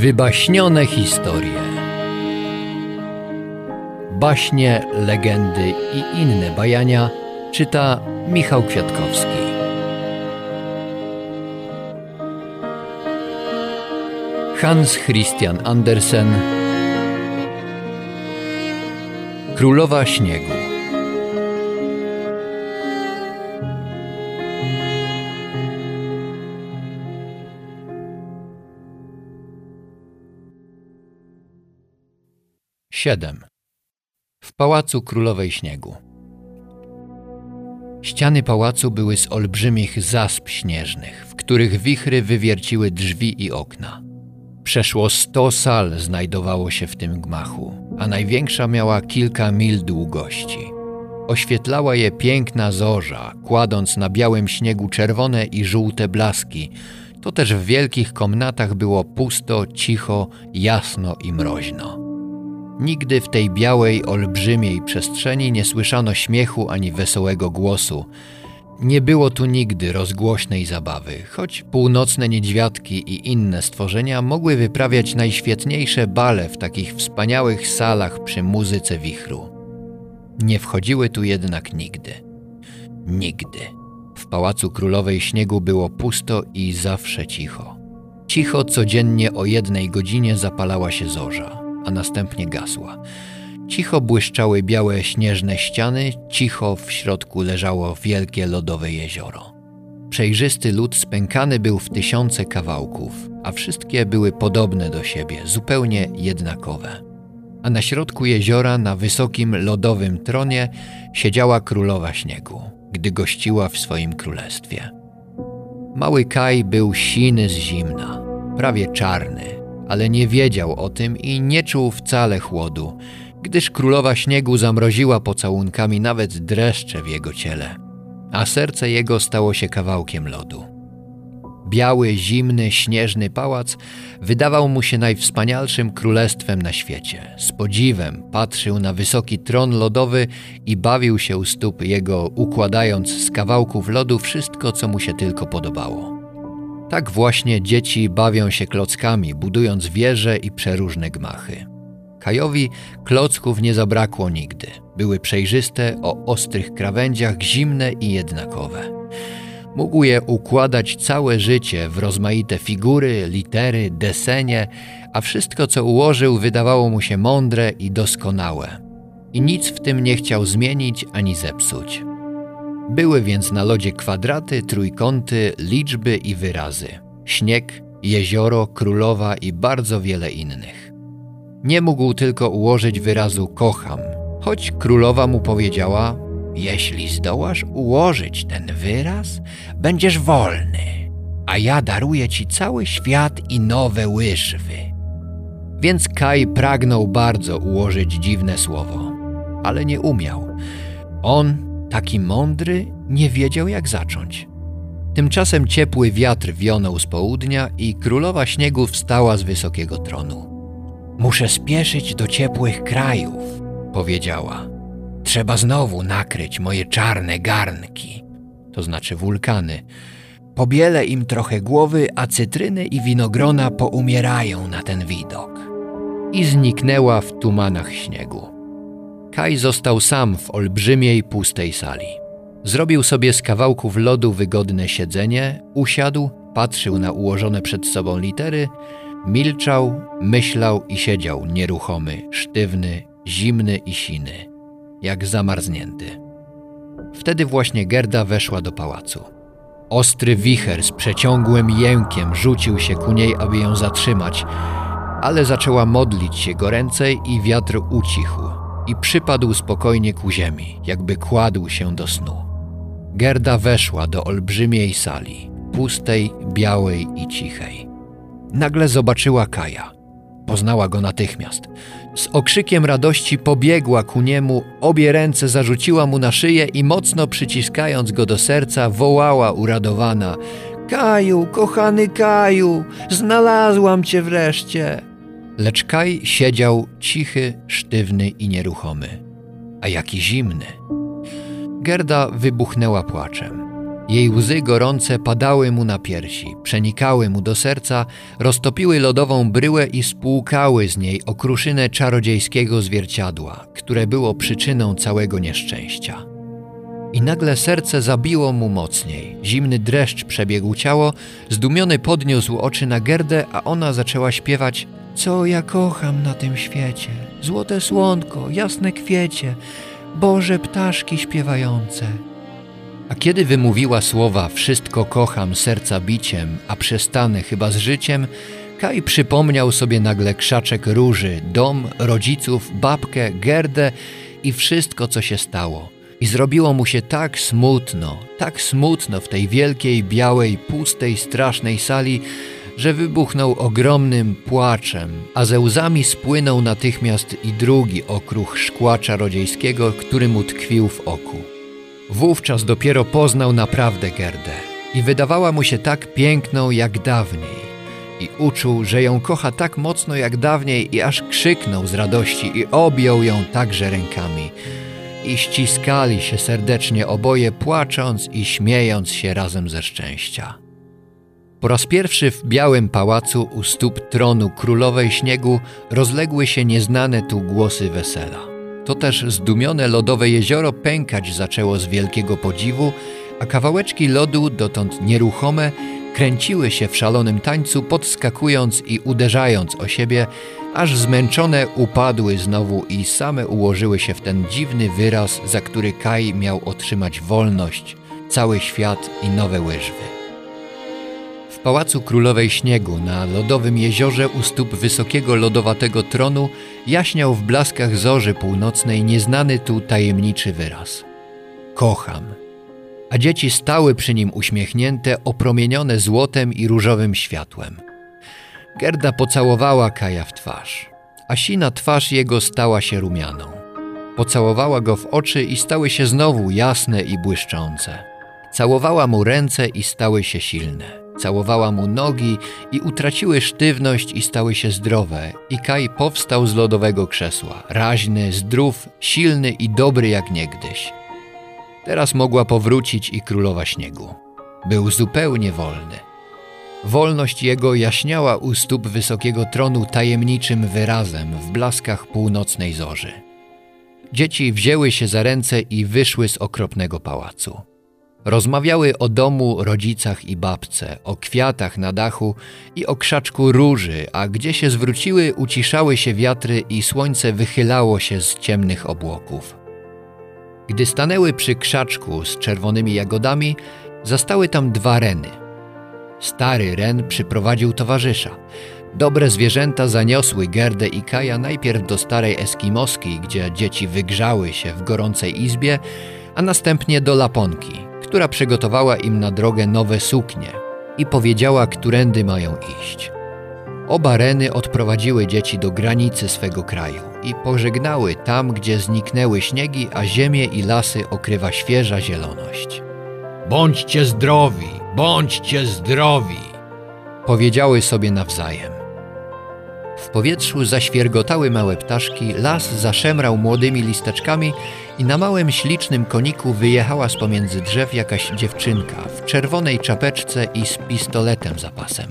Wybaśnione historie. Baśnie, legendy i inne bajania czyta Michał Kwiatkowski. Hans Christian Andersen Królowa Śniegu Siedem. W pałacu królowej śniegu. Ściany pałacu były z olbrzymich zasp śnieżnych, w których wichry wywierciły drzwi i okna. Przeszło sto sal znajdowało się w tym gmachu, a największa miała kilka mil długości. Oświetlała je piękna zorza, kładąc na białym śniegu czerwone i żółte blaski. To też w wielkich komnatach było pusto, cicho, jasno i mroźno. Nigdy w tej białej, olbrzymiej przestrzeni nie słyszano śmiechu ani wesołego głosu. Nie było tu nigdy rozgłośnej zabawy, choć północne niedźwiadki i inne stworzenia mogły wyprawiać najświetniejsze bale w takich wspaniałych salach przy muzyce wichru. Nie wchodziły tu jednak nigdy. Nigdy. W pałacu królowej śniegu było pusto i zawsze cicho. Cicho codziennie o jednej godzinie zapalała się zorza a następnie gasła. Cicho błyszczały białe śnieżne ściany, cicho w środku leżało wielkie lodowe jezioro. Przejrzysty lód spękany był w tysiące kawałków, a wszystkie były podobne do siebie, zupełnie jednakowe. A na środku jeziora, na wysokim lodowym tronie, siedziała królowa śniegu, gdy gościła w swoim królestwie. Mały Kaj był siny z zimna, prawie czarny, ale nie wiedział o tym i nie czuł wcale chłodu, gdyż królowa śniegu zamroziła pocałunkami nawet dreszcze w jego ciele, a serce jego stało się kawałkiem lodu. Biały, zimny, śnieżny pałac wydawał mu się najwspanialszym królestwem na świecie. Z podziwem patrzył na wysoki tron lodowy i bawił się u stóp jego, układając z kawałków lodu wszystko, co mu się tylko podobało. Tak właśnie dzieci bawią się klockami, budując wieże i przeróżne gmachy. Kajowi klocków nie zabrakło nigdy. Były przejrzyste, o ostrych krawędziach, zimne i jednakowe. Mógł je układać całe życie w rozmaite figury, litery, desenie, a wszystko co ułożył wydawało mu się mądre i doskonałe. I nic w tym nie chciał zmienić ani zepsuć. Były więc na lodzie kwadraty, trójkąty, liczby i wyrazy. Śnieg, jezioro, królowa i bardzo wiele innych. Nie mógł tylko ułożyć wyrazu kocham, choć królowa mu powiedziała: Jeśli zdołasz ułożyć ten wyraz, będziesz wolny, a ja daruję ci cały świat i nowe łyżwy. Więc Kaj pragnął bardzo ułożyć dziwne słowo, ale nie umiał. On Taki mądry nie wiedział, jak zacząć. Tymczasem ciepły wiatr wionął z południa i królowa śniegu wstała z wysokiego tronu. Muszę spieszyć do ciepłych krajów, powiedziała. Trzeba znowu nakryć moje czarne garnki, to znaczy wulkany. Pobielę im trochę głowy, a cytryny i winogrona poumierają na ten widok. I zniknęła w tumanach śniegu. Kaj został sam w olbrzymiej, pustej sali. Zrobił sobie z kawałków lodu wygodne siedzenie, usiadł, patrzył na ułożone przed sobą litery, milczał, myślał i siedział nieruchomy, sztywny, zimny i siny, jak zamarznięty. Wtedy właśnie Gerda weszła do pałacu. Ostry wicher z przeciągłym jękiem rzucił się ku niej, aby ją zatrzymać, ale zaczęła modlić się goręcej i wiatr ucichł i przypadł spokojnie ku ziemi, jakby kładł się do snu. Gerda weszła do olbrzymiej sali, pustej, białej i cichej. Nagle zobaczyła Kaja. Poznała go natychmiast. Z okrzykiem radości pobiegła ku niemu, obie ręce zarzuciła mu na szyję i mocno przyciskając go do serca, wołała uradowana: Kaju, kochany Kaju, znalazłam cię wreszcie! Lecz Kaj siedział cichy, sztywny i nieruchomy. A jaki zimny! Gerda wybuchnęła płaczem. Jej łzy gorące padały mu na piersi, przenikały mu do serca, roztopiły lodową bryłę i spłukały z niej okruszynę czarodziejskiego zwierciadła, które było przyczyną całego nieszczęścia. I nagle serce zabiło mu mocniej. Zimny dreszcz przebiegł ciało, zdumiony podniósł oczy na Gerdę, a ona zaczęła śpiewać Co ja kocham na tym świecie, złote słonko, jasne kwiecie, Boże ptaszki śpiewające. A kiedy wymówiła słowa Wszystko kocham serca biciem, a przestanę chyba z życiem, Kaj przypomniał sobie nagle krzaczek róży, dom, rodziców, babkę, Gerdę i wszystko, co się stało – i zrobiło mu się tak smutno, tak smutno w tej wielkiej, białej, pustej, strasznej sali, że wybuchnął ogromnym płaczem, a ze łzami spłynął natychmiast i drugi okruch szkła czarodziejskiego, który mu tkwił w oku. Wówczas dopiero poznał naprawdę Gerdę i wydawała mu się tak piękną jak dawniej. I uczuł, że ją kocha tak mocno jak dawniej i aż krzyknął z radości i objął ją także rękami – i ściskali się serdecznie oboje, płacząc i śmiejąc się razem ze szczęścia. Po raz pierwszy w białym pałacu u stóp tronu królowej śniegu rozległy się nieznane tu głosy wesela. To też zdumione lodowe jezioro pękać zaczęło z wielkiego podziwu, a kawałeczki lodu, dotąd nieruchome, kręciły się w szalonym tańcu, podskakując i uderzając o siebie, aż zmęczone upadły znowu i same ułożyły się w ten dziwny wyraz, za który Kai miał otrzymać wolność, cały świat i nowe łyżwy. Pałacu królowej śniegu na lodowym jeziorze u stóp wysokiego lodowatego tronu jaśniał w blaskach zorzy północnej nieznany tu tajemniczy wyraz. Kocham. A dzieci stały przy nim uśmiechnięte, opromienione złotem i różowym światłem – Gerda pocałowała Kaja w twarz, a sina twarz jego stała się rumianą. Pocałowała go w oczy i stały się znowu jasne i błyszczące. Całowała mu ręce i stały się silne. Całowała mu nogi i utraciły sztywność i stały się zdrowe. I Kaj powstał z lodowego krzesła, raźny, zdrów, silny i dobry jak niegdyś. Teraz mogła powrócić i królowa śniegu. Był zupełnie wolny. Wolność jego jaśniała u stóp wysokiego tronu tajemniczym wyrazem w blaskach północnej zorzy. Dzieci wzięły się za ręce i wyszły z okropnego pałacu. Rozmawiały o domu, rodzicach i babce, o kwiatach na dachu i o krzaczku róży, a gdzie się zwróciły, uciszały się wiatry i słońce wychylało się z ciemnych obłoków. Gdy stanęły przy krzaczku z czerwonymi jagodami, zastały tam dwa reny – Stary Ren przyprowadził towarzysza. Dobre zwierzęta zaniosły Gerdę i Kaja najpierw do starej Eskimoski, gdzie dzieci wygrzały się w gorącej izbie, a następnie do Laponki, która przygotowała im na drogę nowe suknie i powiedziała, którędy mają iść. Oba Reny odprowadziły dzieci do granicy swego kraju i pożegnały tam, gdzie zniknęły śniegi, a ziemię i lasy okrywa świeża zieloność. Bądźcie zdrowi, bądźcie zdrowi, powiedziały sobie nawzajem. Powietrzu zaświergotały małe ptaszki, las zaszemrał młodymi listeczkami i na małym ślicznym koniku wyjechała z pomiędzy drzew jakaś dziewczynka w czerwonej czapeczce i z pistoletem za pasem.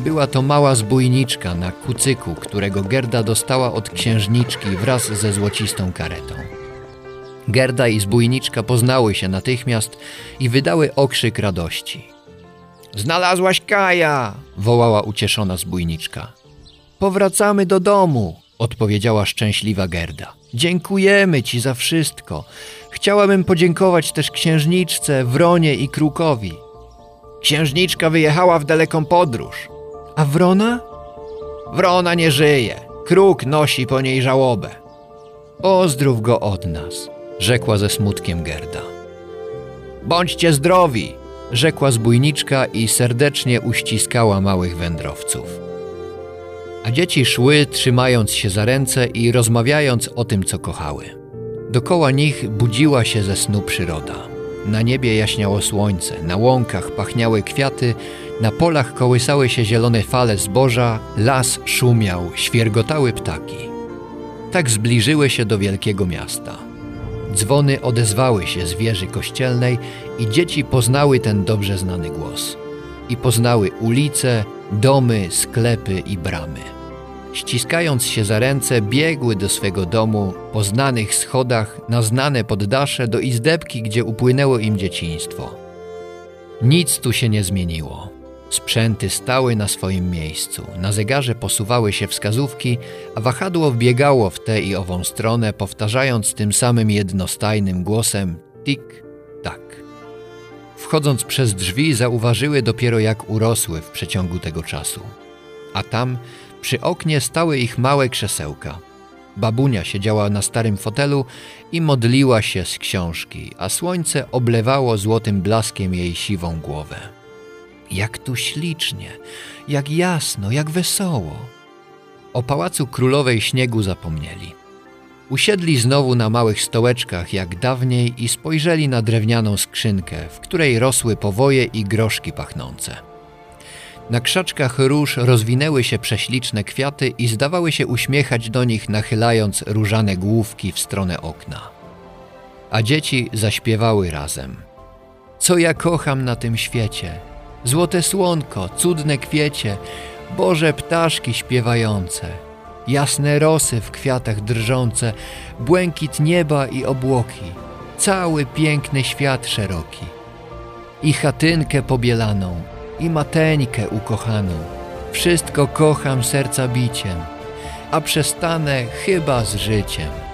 Była to mała zbójniczka na kucyku, którego Gerda dostała od księżniczki wraz ze złocistą karetą. Gerda i zbójniczka poznały się natychmiast i wydały okrzyk radości. Znalazłaś Kaja! wołała ucieszona zbójniczka. Powracamy do domu, odpowiedziała szczęśliwa Gerda. Dziękujemy ci za wszystko. Chciałabym podziękować też księżniczce, Wronie i Krukowi. Księżniczka wyjechała w daleką podróż. A Wrona? Wrona nie żyje. Kruk nosi po niej żałobę. Pozdrów go od nas rzekła ze smutkiem Gerda. Bądźcie zdrowi, rzekła zbójniczka i serdecznie uściskała małych wędrowców. A dzieci szły, trzymając się za ręce i rozmawiając o tym, co kochały. Dokoła nich budziła się ze snu przyroda. Na niebie jaśniało słońce, na łąkach pachniały kwiaty, na polach kołysały się zielone fale zboża, las szumiał, świergotały ptaki. Tak zbliżyły się do wielkiego miasta. Dzwony odezwały się z wieży kościelnej i dzieci poznały ten dobrze znany głos. I poznały ulice, domy, sklepy i bramy. Ściskając się za ręce, biegły do swego domu, po znanych schodach, na znane poddasze, do izdebki, gdzie upłynęło im dzieciństwo. Nic tu się nie zmieniło. Sprzęty stały na swoim miejscu, na zegarze posuwały się wskazówki, a wahadło wbiegało w tę i ową stronę, powtarzając tym samym jednostajnym głosem tik-tak. Wchodząc przez drzwi, zauważyły dopiero jak urosły w przeciągu tego czasu. A tam, przy oknie, stały ich małe krzesełka. Babunia siedziała na starym fotelu i modliła się z książki, a słońce oblewało złotym blaskiem jej siwą głowę. Jak tu ślicznie, jak jasno, jak wesoło. O pałacu królowej śniegu zapomnieli. Usiedli znowu na małych stołeczkach jak dawniej i spojrzeli na drewnianą skrzynkę, w której rosły powoje i groszki pachnące. Na krzaczkach róż rozwinęły się prześliczne kwiaty i zdawały się uśmiechać do nich, nachylając różane główki w stronę okna. A dzieci zaśpiewały razem. Co ja kocham na tym świecie? Złote słonko, cudne kwiecie, Boże ptaszki śpiewające, jasne rosy w kwiatach drżące, błękit nieba i obłoki, cały piękny świat szeroki. I chatynkę pobielaną, i mateńkę ukochaną, wszystko kocham serca biciem, a przestanę chyba z życiem.